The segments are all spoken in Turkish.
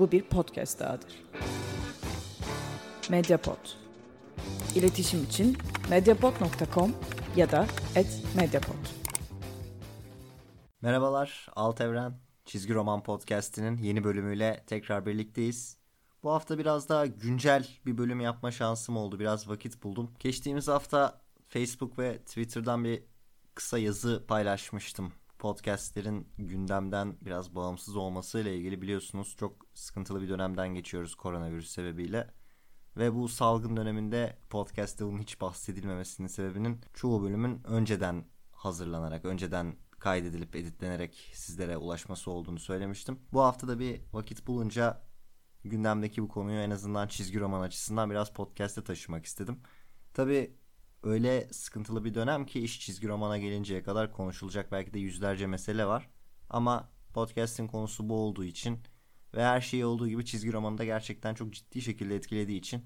Bu bir podcast dahadır. Mediapod. İletişim için mediapod.com ya da @mediapod. Merhabalar, Alt Evren Çizgi Roman Podcast'inin yeni bölümüyle tekrar birlikteyiz. Bu hafta biraz daha güncel bir bölüm yapma şansım oldu. Biraz vakit buldum. Geçtiğimiz hafta Facebook ve Twitter'dan bir kısa yazı paylaşmıştım. Podcastlerin gündemden biraz bağımsız olmasıyla ilgili biliyorsunuz çok sıkıntılı bir dönemden geçiyoruz koronavirüs sebebiyle. Ve bu salgın döneminde podcast'te bunun hiç bahsedilmemesinin sebebinin çoğu bölümün önceden hazırlanarak, önceden kaydedilip editlenerek sizlere ulaşması olduğunu söylemiştim. Bu hafta da bir vakit bulunca gündemdeki bu konuyu en azından çizgi roman açısından biraz podcast'e taşımak istedim. Tabi öyle sıkıntılı bir dönem ki iş çizgi romana gelinceye kadar konuşulacak belki de yüzlerce mesele var. Ama podcast'in konusu bu olduğu için ve her şey olduğu gibi çizgi romanı da gerçekten çok ciddi şekilde etkilediği için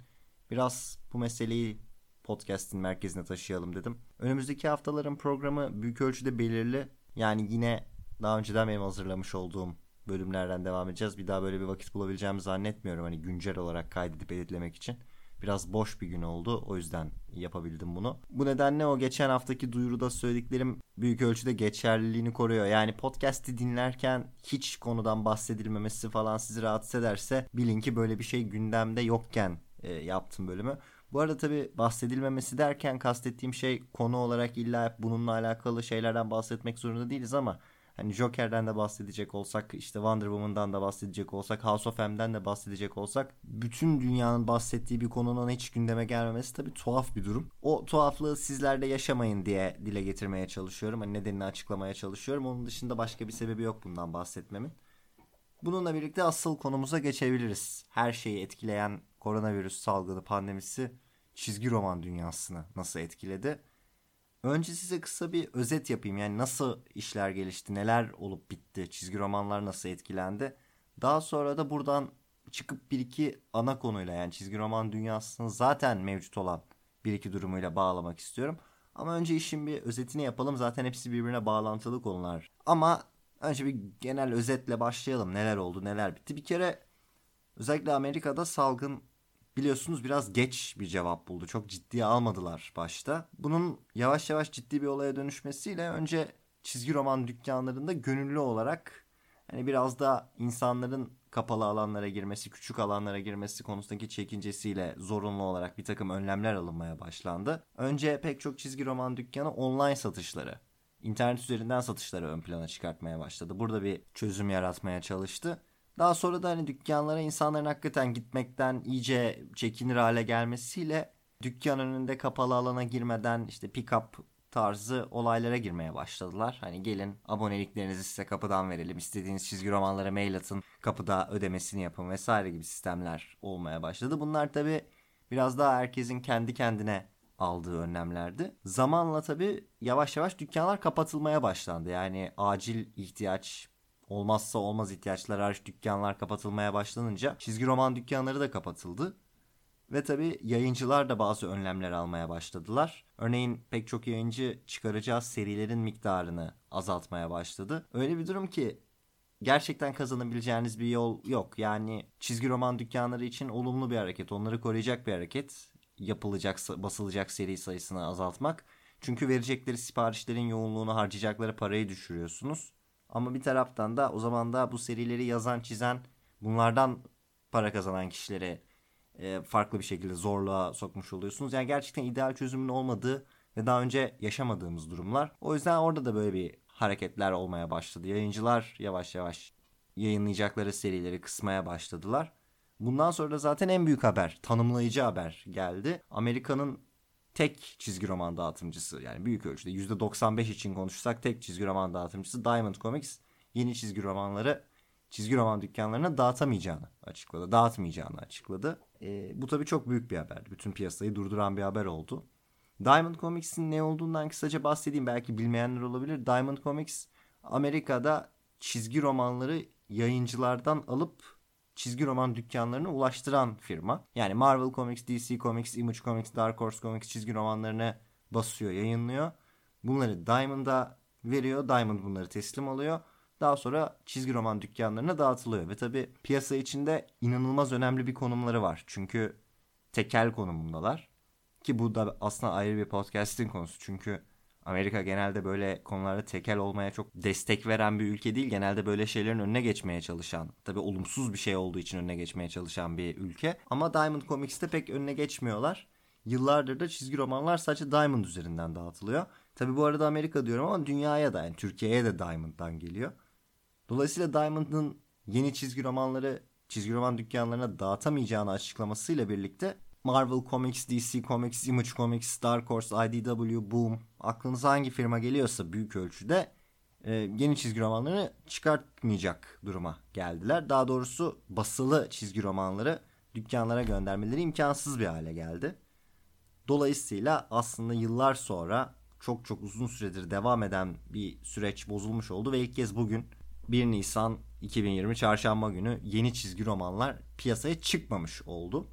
biraz bu meseleyi podcast'in merkezine taşıyalım dedim. Önümüzdeki haftaların programı büyük ölçüde belirli. Yani yine daha önceden benim hazırlamış olduğum bölümlerden devam edeceğiz. Bir daha böyle bir vakit bulabileceğimi zannetmiyorum. Hani güncel olarak kaydedip editlemek için. Biraz boş bir gün oldu. O yüzden yapabildim bunu. Bu nedenle o geçen haftaki duyuruda söylediklerim büyük ölçüde geçerliliğini koruyor. Yani podcast'i dinlerken hiç konudan bahsedilmemesi falan sizi rahatsız ederse bilin ki böyle bir şey gündemde yokken e, yaptım bölümü. Bu arada tabi bahsedilmemesi derken kastettiğim şey konu olarak illa bununla alakalı şeylerden bahsetmek zorunda değiliz ama Hani Joker'den de bahsedecek olsak, işte Wonder Woman'dan da bahsedecek olsak, House of M'den de bahsedecek olsak bütün dünyanın bahsettiği bir konunun hiç gündeme gelmemesi tabii tuhaf bir durum. O tuhaflığı sizlerde yaşamayın diye dile getirmeye çalışıyorum. Hani nedenini açıklamaya çalışıyorum. Onun dışında başka bir sebebi yok bundan bahsetmemin. Bununla birlikte asıl konumuza geçebiliriz. Her şeyi etkileyen koronavirüs salgını pandemisi çizgi roman dünyasını nasıl etkiledi? Önce size kısa bir özet yapayım. Yani nasıl işler gelişti, neler olup bitti, çizgi romanlar nasıl etkilendi. Daha sonra da buradan çıkıp bir iki ana konuyla yani çizgi roman dünyasının zaten mevcut olan bir iki durumuyla bağlamak istiyorum. Ama önce işin bir özetini yapalım. Zaten hepsi birbirine bağlantılı konular. Ama önce bir genel özetle başlayalım. Neler oldu, neler bitti. Bir kere özellikle Amerika'da salgın biliyorsunuz biraz geç bir cevap buldu. Çok ciddiye almadılar başta. Bunun yavaş yavaş ciddi bir olaya dönüşmesiyle önce çizgi roman dükkanlarında gönüllü olarak hani biraz da insanların kapalı alanlara girmesi, küçük alanlara girmesi konusundaki çekincesiyle zorunlu olarak bir takım önlemler alınmaya başlandı. Önce pek çok çizgi roman dükkanı online satışları, internet üzerinden satışları ön plana çıkartmaya başladı. Burada bir çözüm yaratmaya çalıştı. Daha sonra da hani dükkanlara insanların hakikaten gitmekten iyice çekinir hale gelmesiyle dükkan önünde kapalı alana girmeden işte pick-up tarzı olaylara girmeye başladılar. Hani gelin aboneliklerinizi size kapıdan verelim. istediğiniz çizgi romanlara mail atın. Kapıda ödemesini yapın vesaire gibi sistemler olmaya başladı. Bunlar tabi biraz daha herkesin kendi kendine aldığı önlemlerdi. Zamanla tabi yavaş yavaş dükkanlar kapatılmaya başlandı. Yani acil ihtiyaç olmazsa olmaz ihtiyaçlar hariç dükkanlar kapatılmaya başlanınca çizgi roman dükkanları da kapatıldı. Ve tabi yayıncılar da bazı önlemler almaya başladılar. Örneğin pek çok yayıncı çıkaracağı serilerin miktarını azaltmaya başladı. Öyle bir durum ki gerçekten kazanabileceğiniz bir yol yok. Yani çizgi roman dükkanları için olumlu bir hareket, onları koruyacak bir hareket. Yapılacak, basılacak seri sayısını azaltmak. Çünkü verecekleri siparişlerin yoğunluğunu harcayacakları parayı düşürüyorsunuz. Ama bir taraftan da o zaman da bu serileri yazan çizen bunlardan para kazanan kişileri e, farklı bir şekilde zorluğa sokmuş oluyorsunuz. Yani gerçekten ideal çözümün olmadığı ve daha önce yaşamadığımız durumlar. O yüzden orada da böyle bir hareketler olmaya başladı. Yayıncılar yavaş yavaş yayınlayacakları serileri kısmaya başladılar. Bundan sonra da zaten en büyük haber, tanımlayıcı haber geldi. Amerika'nın tek çizgi roman dağıtımcısı yani büyük ölçüde %95 için konuşursak tek çizgi roman dağıtımcısı Diamond Comics yeni çizgi romanları çizgi roman dükkanlarına dağıtamayacağını açıkladı. Dağıtmayacağını açıkladı. E, bu tabii çok büyük bir haber. Bütün piyasayı durduran bir haber oldu. Diamond Comics'in ne olduğundan kısaca bahsedeyim. Belki bilmeyenler olabilir. Diamond Comics Amerika'da çizgi romanları yayıncılardan alıp çizgi roman dükkanlarına ulaştıran firma. Yani Marvel Comics, DC Comics, Image Comics, Dark Horse Comics çizgi romanlarını basıyor, yayınlıyor. Bunları Diamond'a veriyor. Diamond bunları teslim alıyor. Daha sonra çizgi roman dükkanlarına dağıtılıyor. Ve tabi piyasa içinde inanılmaz önemli bir konumları var. Çünkü tekel konumundalar. Ki bu da aslında ayrı bir podcast'in konusu. Çünkü Amerika genelde böyle konularda tekel olmaya çok destek veren bir ülke değil. Genelde böyle şeylerin önüne geçmeye çalışan, tabi olumsuz bir şey olduğu için önüne geçmeye çalışan bir ülke. Ama Diamond Comics'te pek önüne geçmiyorlar. Yıllardır da çizgi romanlar sadece Diamond üzerinden dağıtılıyor. Tabi bu arada Amerika diyorum ama dünyaya da yani Türkiye'ye de Diamond'dan geliyor. Dolayısıyla Diamond'ın yeni çizgi romanları çizgi roman dükkanlarına dağıtamayacağını açıklamasıyla birlikte Marvel Comics, DC Comics, Image Comics, Dark Horse, IDW, Boom aklınıza hangi firma geliyorsa büyük ölçüde e, yeni çizgi romanlarını çıkartmayacak duruma geldiler. Daha doğrusu basılı çizgi romanları dükkanlara göndermeleri imkansız bir hale geldi. Dolayısıyla aslında yıllar sonra çok çok uzun süredir devam eden bir süreç bozulmuş oldu ve ilk kez bugün 1 Nisan 2020 çarşamba günü yeni çizgi romanlar piyasaya çıkmamış oldu.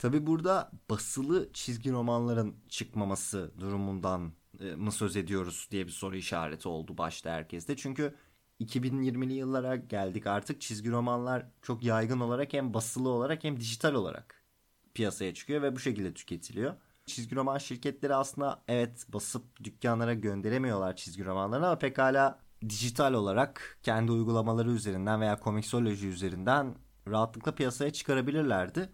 Tabi burada basılı çizgi romanların çıkmaması durumundan e, mı söz ediyoruz diye bir soru işareti oldu başta herkeste. Çünkü 2020'li yıllara geldik artık çizgi romanlar çok yaygın olarak hem basılı olarak hem dijital olarak piyasaya çıkıyor ve bu şekilde tüketiliyor. Çizgi roman şirketleri aslında evet basıp dükkanlara gönderemiyorlar çizgi romanlarını ama pekala dijital olarak kendi uygulamaları üzerinden veya komiksoloji üzerinden rahatlıkla piyasaya çıkarabilirlerdi.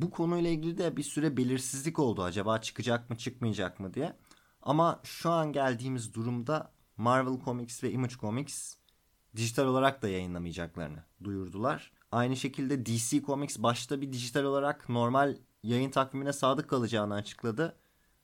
Bu konuyla ilgili de bir süre belirsizlik oldu. Acaba çıkacak mı çıkmayacak mı diye. Ama şu an geldiğimiz durumda Marvel Comics ve Image Comics dijital olarak da yayınlamayacaklarını duyurdular. Aynı şekilde DC Comics başta bir dijital olarak normal yayın takvimine sadık kalacağını açıkladı.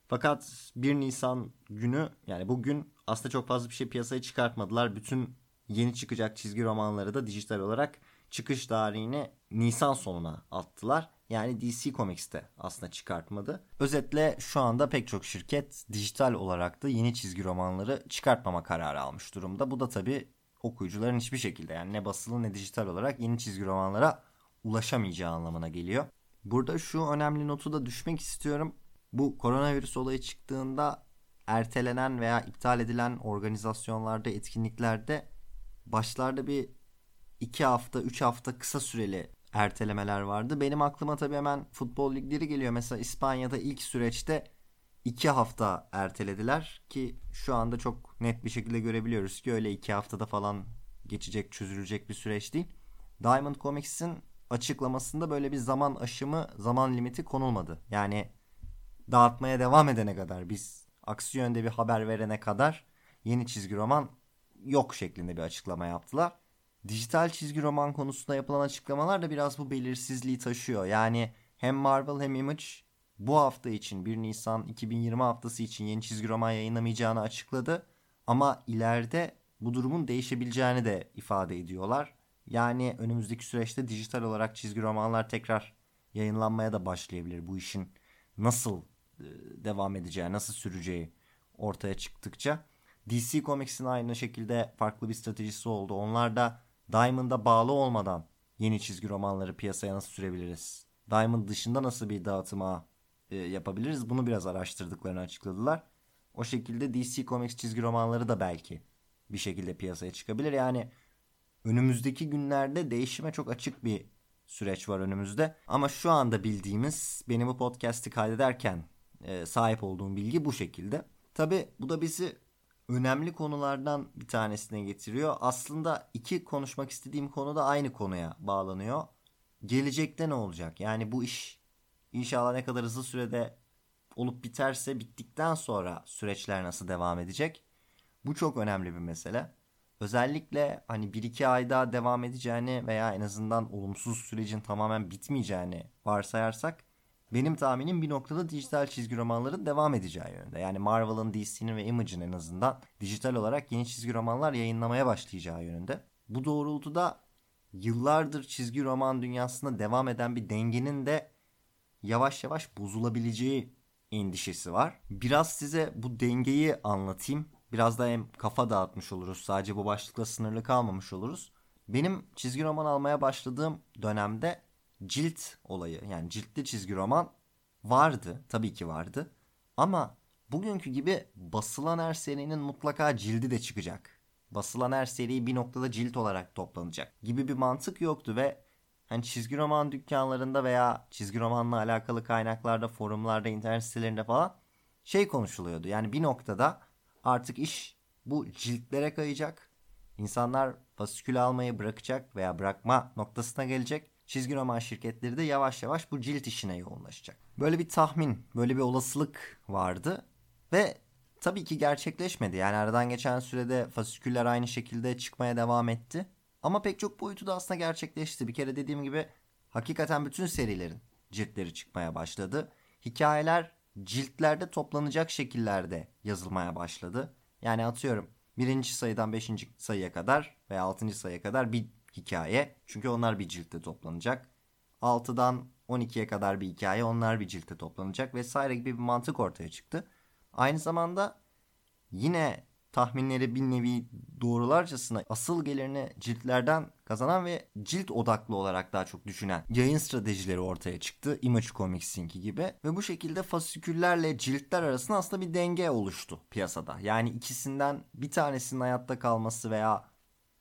Fakat 1 Nisan günü yani bugün aslında çok fazla bir şey piyasaya çıkartmadılar. Bütün yeni çıkacak çizgi romanları da dijital olarak çıkış tarihini Nisan sonuna attılar. Yani DC Comics'te aslında çıkartmadı. Özetle şu anda pek çok şirket dijital olarak da yeni çizgi romanları çıkartmama kararı almış durumda. Bu da tabii okuyucuların hiçbir şekilde yani ne basılı ne dijital olarak yeni çizgi romanlara ulaşamayacağı anlamına geliyor. Burada şu önemli notu da düşmek istiyorum. Bu koronavirüs olayı çıktığında ertelenen veya iptal edilen organizasyonlarda, etkinliklerde başlarda bir iki hafta, üç hafta kısa süreli ertelemeler vardı. Benim aklıma tabii hemen futbol ligleri geliyor. Mesela İspanya'da ilk süreçte iki hafta ertelediler ki şu anda çok net bir şekilde görebiliyoruz ki öyle iki haftada falan geçecek, çözülecek bir süreç değil. Diamond Comics'in açıklamasında böyle bir zaman aşımı, zaman limiti konulmadı. Yani dağıtmaya devam edene kadar biz aksi yönde bir haber verene kadar yeni çizgi roman yok şeklinde bir açıklama yaptılar. Dijital çizgi roman konusunda yapılan açıklamalar da biraz bu belirsizliği taşıyor. Yani hem Marvel hem Image bu hafta için 1 Nisan 2020 haftası için yeni çizgi roman yayınlamayacağını açıkladı. Ama ileride bu durumun değişebileceğini de ifade ediyorlar. Yani önümüzdeki süreçte dijital olarak çizgi romanlar tekrar yayınlanmaya da başlayabilir. Bu işin nasıl e, devam edeceği, nasıl süreceği ortaya çıktıkça. DC Comics'in aynı şekilde farklı bir stratejisi oldu. Onlar da Diamond'a bağlı olmadan yeni çizgi romanları piyasaya nasıl sürebiliriz? Diamond dışında nasıl bir dağıtıma e, yapabiliriz? Bunu biraz araştırdıklarını açıkladılar. O şekilde DC Comics çizgi romanları da belki bir şekilde piyasaya çıkabilir. Yani önümüzdeki günlerde değişime çok açık bir süreç var önümüzde. Ama şu anda bildiğimiz benim bu podcast'i kaydederken e, sahip olduğum bilgi bu şekilde. Tabi bu da bizi önemli konulardan bir tanesine getiriyor. Aslında iki konuşmak istediğim konu da aynı konuya bağlanıyor. Gelecekte ne olacak? Yani bu iş inşallah ne kadar hızlı sürede olup biterse bittikten sonra süreçler nasıl devam edecek? Bu çok önemli bir mesele. Özellikle hani 1-2 ay daha devam edeceğini veya en azından olumsuz sürecin tamamen bitmeyeceğini varsayarsak benim tahminim bir noktada dijital çizgi romanların devam edeceği yönünde. Yani Marvel'ın, DC'nin ve Image'in en azından dijital olarak yeni çizgi romanlar yayınlamaya başlayacağı yönünde. Bu doğrultuda yıllardır çizgi roman dünyasında devam eden bir dengenin de yavaş yavaş bozulabileceği endişesi var. Biraz size bu dengeyi anlatayım. Biraz da hem kafa dağıtmış oluruz. Sadece bu başlıkla sınırlı kalmamış oluruz. Benim çizgi roman almaya başladığım dönemde cilt olayı yani ciltli çizgi roman vardı. Tabii ki vardı. Ama bugünkü gibi basılan her serinin mutlaka cildi de çıkacak basılan her seri bir noktada cilt olarak toplanacak gibi bir mantık yoktu ve hani çizgi roman dükkanlarında veya çizgi romanla alakalı kaynaklarda, forumlarda, internet sitelerinde falan şey konuşuluyordu. Yani bir noktada artık iş bu ciltlere kayacak. İnsanlar fasikül almayı bırakacak veya bırakma noktasına gelecek. Çizgi roman şirketleri de yavaş yavaş bu cilt işine yoğunlaşacak. Böyle bir tahmin, böyle bir olasılık vardı ve tabii ki gerçekleşmedi. Yani aradan geçen sürede fasiküller aynı şekilde çıkmaya devam etti. Ama pek çok boyutu da aslında gerçekleşti. Bir kere dediğim gibi hakikaten bütün serilerin ciltleri çıkmaya başladı. Hikayeler ciltlerde toplanacak şekillerde yazılmaya başladı. Yani atıyorum birinci sayıdan beşinci sayıya kadar veya altıncı sayıya kadar bir hikaye. Çünkü onlar bir ciltte toplanacak. 6'dan 12'ye kadar bir hikaye onlar bir ciltte toplanacak vesaire gibi bir mantık ortaya çıktı. Aynı zamanda yine tahminleri bir nevi doğrularcasına asıl gelirini ciltlerden kazanan ve cilt odaklı olarak daha çok düşünen yayın stratejileri ortaya çıktı. Image Comics'inki gibi. Ve bu şekilde fasiküllerle ciltler arasında aslında bir denge oluştu piyasada. Yani ikisinden bir tanesinin hayatta kalması veya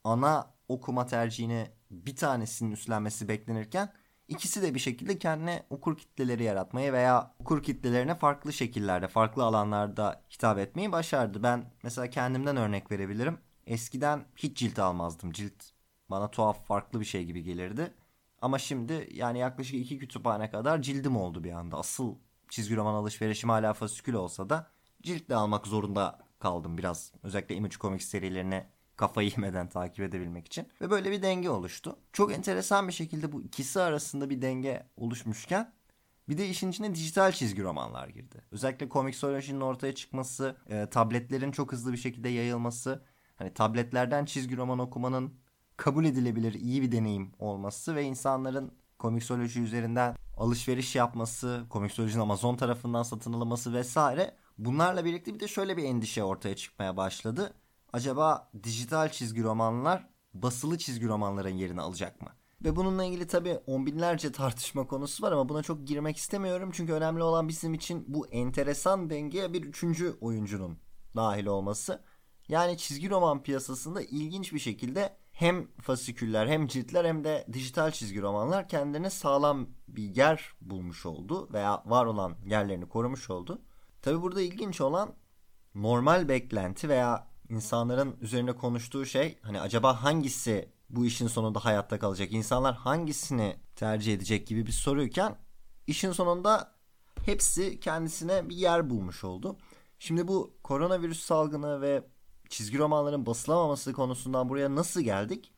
ana okuma tercihini bir tanesinin üstlenmesi beklenirken İkisi de bir şekilde kendine okur kitleleri yaratmayı veya okur kitlelerine farklı şekillerde, farklı alanlarda hitap etmeyi başardı. Ben mesela kendimden örnek verebilirim. Eskiden hiç cilt almazdım. Cilt bana tuhaf farklı bir şey gibi gelirdi. Ama şimdi yani yaklaşık iki kütüphane kadar cildim oldu bir anda. Asıl çizgi roman alışverişim hala fasikül olsa da ciltle almak zorunda kaldım biraz. Özellikle Image Comics serilerine kafayı yemeden takip edebilmek için. Ve böyle bir denge oluştu. Çok enteresan bir şekilde bu ikisi arasında bir denge oluşmuşken bir de işin içine dijital çizgi romanlar girdi. Özellikle komiksolojinin ortaya çıkması, e, tabletlerin çok hızlı bir şekilde yayılması, hani tabletlerden çizgi roman okumanın kabul edilebilir iyi bir deneyim olması ve insanların komiksoloji üzerinden alışveriş yapması, komiksolojinin Amazon tarafından satın alınması vesaire bunlarla birlikte bir de şöyle bir endişe ortaya çıkmaya başladı acaba dijital çizgi romanlar basılı çizgi romanların yerini alacak mı? Ve bununla ilgili tabii on binlerce tartışma konusu var ama buna çok girmek istemiyorum. Çünkü önemli olan bizim için bu enteresan dengeye bir üçüncü oyuncunun dahil olması. Yani çizgi roman piyasasında ilginç bir şekilde hem fasiküller hem ciltler hem de dijital çizgi romanlar kendilerine sağlam bir yer bulmuş oldu veya var olan yerlerini korumuş oldu. Tabi burada ilginç olan normal beklenti veya insanların üzerine konuştuğu şey hani acaba hangisi bu işin sonunda hayatta kalacak? İnsanlar hangisini tercih edecek gibi bir soruyken işin sonunda hepsi kendisine bir yer bulmuş oldu. Şimdi bu koronavirüs salgını ve çizgi romanların basılamaması konusundan buraya nasıl geldik?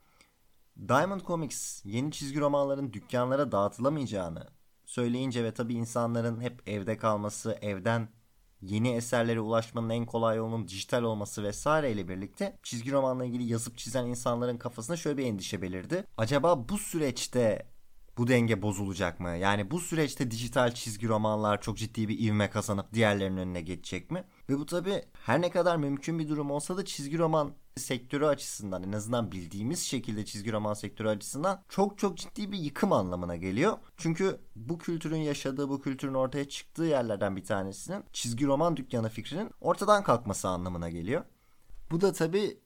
Diamond Comics yeni çizgi romanların dükkanlara dağıtılamayacağını söyleyince ve tabii insanların hep evde kalması, evden yeni eserlere ulaşmanın en kolay yolunun dijital olması vesaire ile birlikte çizgi romanla ilgili yazıp çizen insanların kafasında şöyle bir endişe belirdi. Acaba bu süreçte bu denge bozulacak mı? Yani bu süreçte dijital çizgi romanlar çok ciddi bir ivme kazanıp diğerlerinin önüne geçecek mi? Ve bu tabi her ne kadar mümkün bir durum olsa da çizgi roman sektörü açısından en azından bildiğimiz şekilde çizgi roman sektörü açısından çok çok ciddi bir yıkım anlamına geliyor. Çünkü bu kültürün yaşadığı, bu kültürün ortaya çıktığı yerlerden bir tanesinin çizgi roman dükkanı fikrinin ortadan kalkması anlamına geliyor. Bu da tabi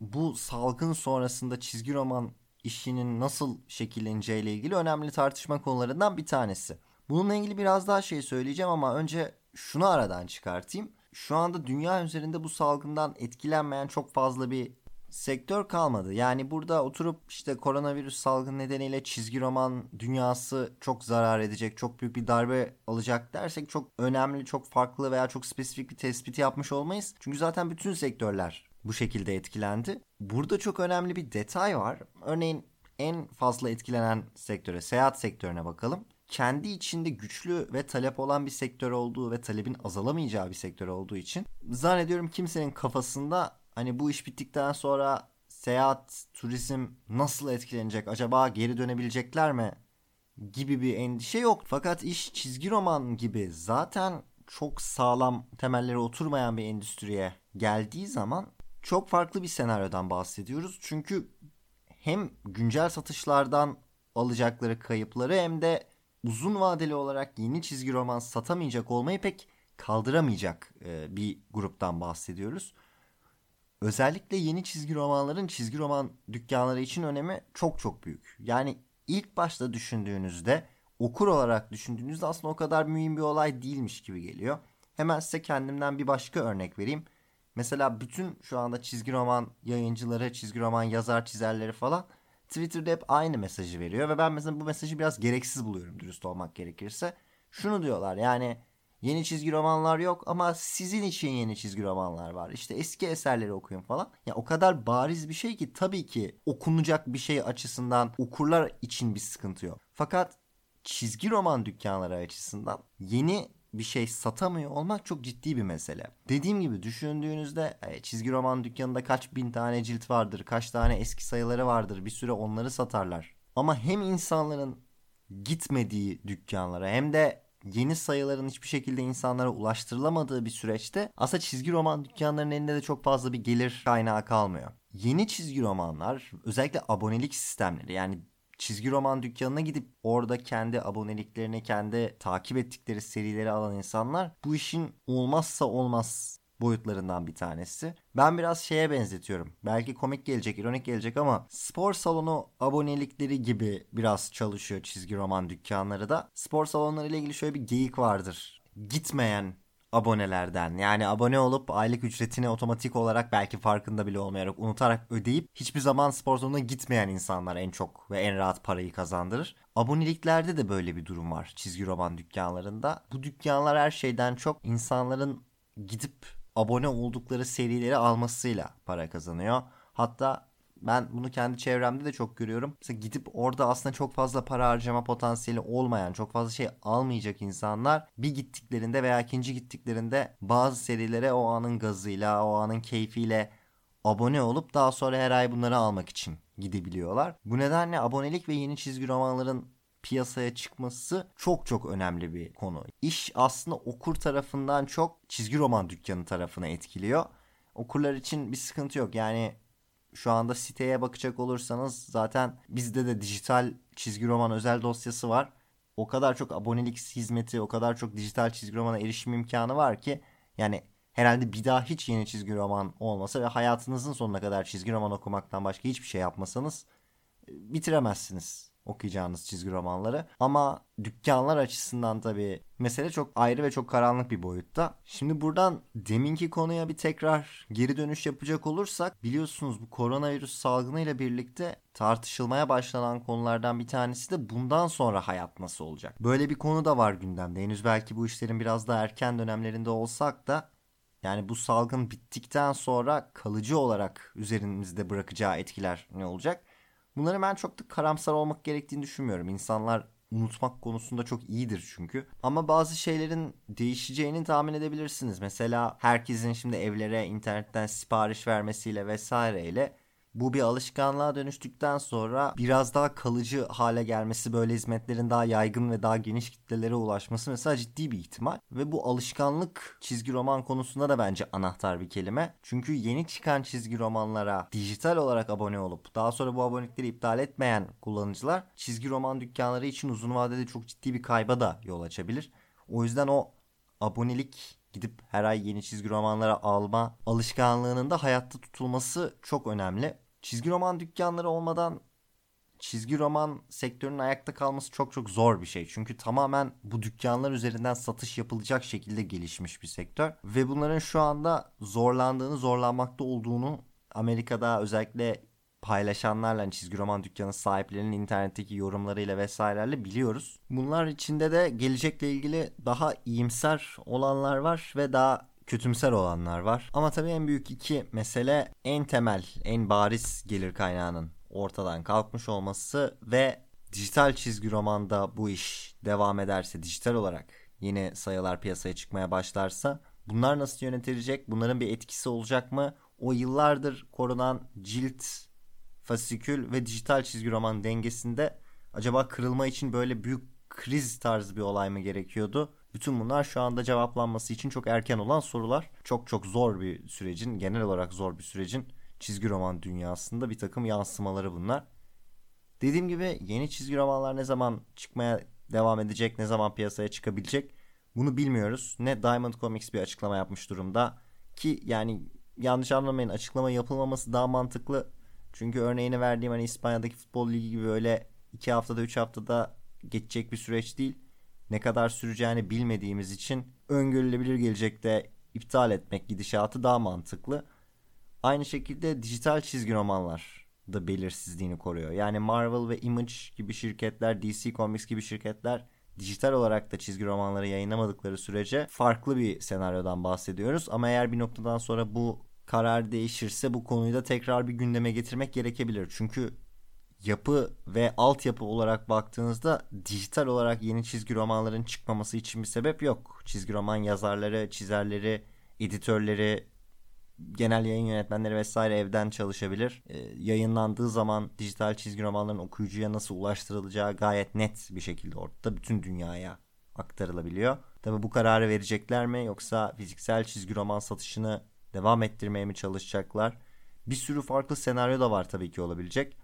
bu salgın sonrasında çizgi roman işinin nasıl şekilleneceğiyle ilgili önemli tartışma konularından bir tanesi. Bununla ilgili biraz daha şey söyleyeceğim ama önce şunu aradan çıkartayım. Şu anda dünya üzerinde bu salgından etkilenmeyen çok fazla bir sektör kalmadı. Yani burada oturup işte koronavirüs salgın nedeniyle çizgi roman dünyası çok zarar edecek, çok büyük bir darbe alacak dersek çok önemli, çok farklı veya çok spesifik bir tespiti yapmış olmayız. Çünkü zaten bütün sektörler bu şekilde etkilendi. Burada çok önemli bir detay var. Örneğin en fazla etkilenen sektöre, seyahat sektörüne bakalım. Kendi içinde güçlü ve talep olan bir sektör olduğu ve talebin azalamayacağı bir sektör olduğu için zannediyorum kimsenin kafasında hani bu iş bittikten sonra seyahat, turizm nasıl etkilenecek? Acaba geri dönebilecekler mi? gibi bir endişe yok. Fakat iş çizgi roman gibi zaten çok sağlam temelleri oturmayan bir endüstriye geldiği zaman çok farklı bir senaryodan bahsediyoruz. Çünkü hem güncel satışlardan alacakları kayıpları hem de uzun vadeli olarak yeni çizgi roman satamayacak olmayı pek kaldıramayacak e, bir gruptan bahsediyoruz. özellikle yeni çizgi romanların çizgi roman dükkanları için önemi çok çok büyük. Yani ilk başta düşündüğünüzde okur olarak düşündüğünüzde aslında o kadar mühim bir olay değilmiş gibi geliyor. Hemen size kendimden bir başka örnek vereyim. Mesela bütün şu anda çizgi roman yayıncıları, çizgi roman yazar çizerleri falan Twitter'da hep aynı mesajı veriyor ve ben mesela bu mesajı biraz gereksiz buluyorum dürüst olmak gerekirse. Şunu diyorlar yani yeni çizgi romanlar yok ama sizin için yeni çizgi romanlar var. İşte eski eserleri okuyun falan. Ya o kadar bariz bir şey ki tabii ki okunacak bir şey açısından okurlar için bir sıkıntı yok. Fakat çizgi roman dükkanları açısından yeni bir şey satamıyor olmak çok ciddi bir mesele. Dediğim gibi düşündüğünüzde e, çizgi roman dükkanında kaç bin tane cilt vardır, kaç tane eski sayıları vardır, bir süre onları satarlar. Ama hem insanların gitmediği dükkanlara hem de yeni sayıların hiçbir şekilde insanlara ulaştırılamadığı bir süreçte aslında çizgi roman dükkanlarının elinde de çok fazla bir gelir kaynağı kalmıyor. Yeni çizgi romanlar özellikle abonelik sistemleri yani çizgi roman dükkanına gidip orada kendi aboneliklerini, kendi takip ettikleri serileri alan insanlar bu işin olmazsa olmaz boyutlarından bir tanesi. Ben biraz şeye benzetiyorum. Belki komik gelecek, ironik gelecek ama spor salonu abonelikleri gibi biraz çalışıyor çizgi roman dükkanları da. Spor salonları ile ilgili şöyle bir geyik vardır. Gitmeyen abonelerden yani abone olup aylık ücretini otomatik olarak belki farkında bile olmayarak unutarak ödeyip hiçbir zaman spor salonuna gitmeyen insanlar en çok ve en rahat parayı kazandırır. Aboneliklerde de böyle bir durum var çizgi roman dükkanlarında. Bu dükkanlar her şeyden çok insanların gidip abone oldukları serileri almasıyla para kazanıyor. Hatta ben bunu kendi çevremde de çok görüyorum. Mesela gidip orada aslında çok fazla para harcama potansiyeli olmayan, çok fazla şey almayacak insanlar bir gittiklerinde veya ikinci gittiklerinde bazı serilere o anın gazıyla, o anın keyfiyle abone olup daha sonra her ay bunları almak için gidebiliyorlar. Bu nedenle abonelik ve yeni çizgi romanların piyasaya çıkması çok çok önemli bir konu. İş aslında okur tarafından çok çizgi roman dükkanı tarafına etkiliyor. Okurlar için bir sıkıntı yok. Yani şu anda siteye bakacak olursanız zaten bizde de dijital çizgi roman özel dosyası var. O kadar çok abonelik hizmeti, o kadar çok dijital çizgi romana erişim imkanı var ki yani herhalde bir daha hiç yeni çizgi roman olmasa ve hayatınızın sonuna kadar çizgi roman okumaktan başka hiçbir şey yapmasanız e, bitiremezsiniz okuyacağınız çizgi romanları. Ama dükkanlar açısından tabii mesele çok ayrı ve çok karanlık bir boyutta. Şimdi buradan deminki konuya bir tekrar geri dönüş yapacak olursak biliyorsunuz bu koronavirüs salgınıyla birlikte tartışılmaya başlanan konulardan bir tanesi de bundan sonra hayat nasıl olacak? Böyle bir konu da var gündemde. Henüz belki bu işlerin biraz daha erken dönemlerinde olsak da yani bu salgın bittikten sonra kalıcı olarak üzerimizde bırakacağı etkiler ne olacak? Bunları ben çok da karamsar olmak gerektiğini düşünmüyorum. İnsanlar unutmak konusunda çok iyidir çünkü. Ama bazı şeylerin değişeceğini tahmin edebilirsiniz. Mesela herkesin şimdi evlere internetten sipariş vermesiyle vesaireyle bu bir alışkanlığa dönüştükten sonra biraz daha kalıcı hale gelmesi böyle hizmetlerin daha yaygın ve daha geniş kitlelere ulaşması mesela ciddi bir ihtimal. Ve bu alışkanlık çizgi roman konusunda da bence anahtar bir kelime. Çünkü yeni çıkan çizgi romanlara dijital olarak abone olup daha sonra bu abonelikleri iptal etmeyen kullanıcılar çizgi roman dükkanları için uzun vadede çok ciddi bir kayba da yol açabilir. O yüzden o abonelik gidip her ay yeni çizgi romanlara alma alışkanlığının da hayatta tutulması çok önemli. Çizgi roman dükkanları olmadan çizgi roman sektörünün ayakta kalması çok çok zor bir şey. Çünkü tamamen bu dükkanlar üzerinden satış yapılacak şekilde gelişmiş bir sektör. Ve bunların şu anda zorlandığını, zorlanmakta olduğunu Amerika'da özellikle paylaşanlarla hani çizgi roman dükkanı sahiplerinin internetteki yorumlarıyla vesairelerle biliyoruz. Bunlar içinde de gelecekle ilgili daha iyimser olanlar var ve daha kötümser olanlar var. Ama tabii en büyük iki mesele en temel, en bariz gelir kaynağının ortadan kalkmış olması ve dijital çizgi romanda bu iş devam ederse, dijital olarak yeni sayılar piyasaya çıkmaya başlarsa bunlar nasıl yönetilecek? Bunların bir etkisi olacak mı? O yıllardır korunan cilt, fasikül ve dijital çizgi roman dengesinde acaba kırılma için böyle büyük kriz tarzı bir olay mı gerekiyordu? Bütün bunlar şu anda cevaplanması için çok erken olan sorular. Çok çok zor bir sürecin, genel olarak zor bir sürecin çizgi roman dünyasında bir takım yansımaları bunlar. Dediğim gibi yeni çizgi romanlar ne zaman çıkmaya devam edecek, ne zaman piyasaya çıkabilecek bunu bilmiyoruz. Ne Diamond Comics bir açıklama yapmış durumda ki yani yanlış anlamayın açıklama yapılmaması daha mantıklı. Çünkü örneğini verdiğim hani İspanya'daki futbol ligi gibi öyle 2 haftada 3 haftada geçecek bir süreç değil. Ne kadar süreceğini bilmediğimiz için öngörülebilir gelecekte iptal etmek gidişatı daha mantıklı. Aynı şekilde dijital çizgi romanlar da belirsizliğini koruyor. Yani Marvel ve Image gibi şirketler, DC Comics gibi şirketler dijital olarak da çizgi romanları yayınlamadıkları sürece farklı bir senaryodan bahsediyoruz. Ama eğer bir noktadan sonra bu karar değişirse bu konuyu da tekrar bir gündeme getirmek gerekebilir. Çünkü yapı ve altyapı olarak baktığınızda dijital olarak yeni çizgi romanların çıkmaması için bir sebep yok. Çizgi roman yazarları, çizerleri, editörleri, genel yayın yönetmenleri vesaire evden çalışabilir. Ee, yayınlandığı zaman dijital çizgi romanların okuyucuya nasıl ulaştırılacağı gayet net bir şekilde ortada bütün dünyaya aktarılabiliyor. Tabi bu kararı verecekler mi yoksa fiziksel çizgi roman satışını devam ettirmeye mi çalışacaklar? Bir sürü farklı senaryo da var tabii ki olabilecek.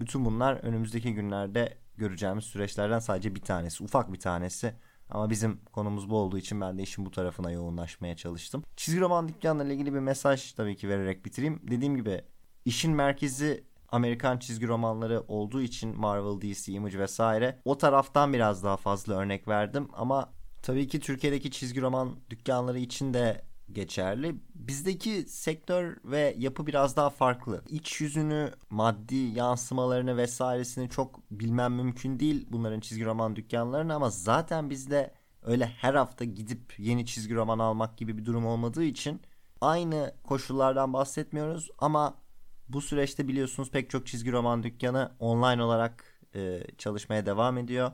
Bütün bunlar önümüzdeki günlerde göreceğimiz süreçlerden sadece bir tanesi, ufak bir tanesi. Ama bizim konumuz bu olduğu için ben de işin bu tarafına yoğunlaşmaya çalıştım. Çizgi roman dükkanla ilgili bir mesaj tabii ki vererek bitireyim. Dediğim gibi işin merkezi Amerikan çizgi romanları olduğu için Marvel, DC, Image vesaire o taraftan biraz daha fazla örnek verdim ama tabii ki Türkiye'deki çizgi roman dükkanları için de geçerli. Bizdeki sektör ve yapı biraz daha farklı. İç yüzünü, maddi yansımalarını vesairesini çok bilmem mümkün değil bunların çizgi roman dükkanlarını ama zaten bizde öyle her hafta gidip yeni çizgi roman almak gibi bir durum olmadığı için aynı koşullardan bahsetmiyoruz ama bu süreçte biliyorsunuz pek çok çizgi roman dükkanı online olarak e, çalışmaya devam ediyor.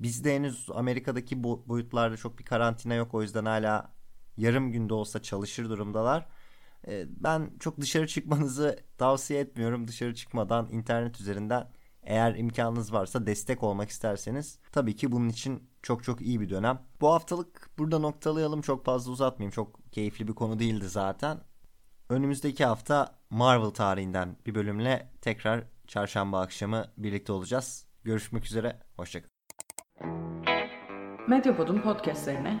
Bizde henüz Amerika'daki boyutlarda çok bir karantina yok o yüzden hala yarım günde olsa çalışır durumdalar. Ee, ben çok dışarı çıkmanızı tavsiye etmiyorum. Dışarı çıkmadan internet üzerinden eğer imkanınız varsa destek olmak isterseniz tabii ki bunun için çok çok iyi bir dönem. Bu haftalık burada noktalayalım. Çok fazla uzatmayayım. Çok keyifli bir konu değildi zaten. Önümüzdeki hafta Marvel tarihinden bir bölümle tekrar çarşamba akşamı birlikte olacağız. Görüşmek üzere. Hoşçakalın. Medyapod'un podcastlerine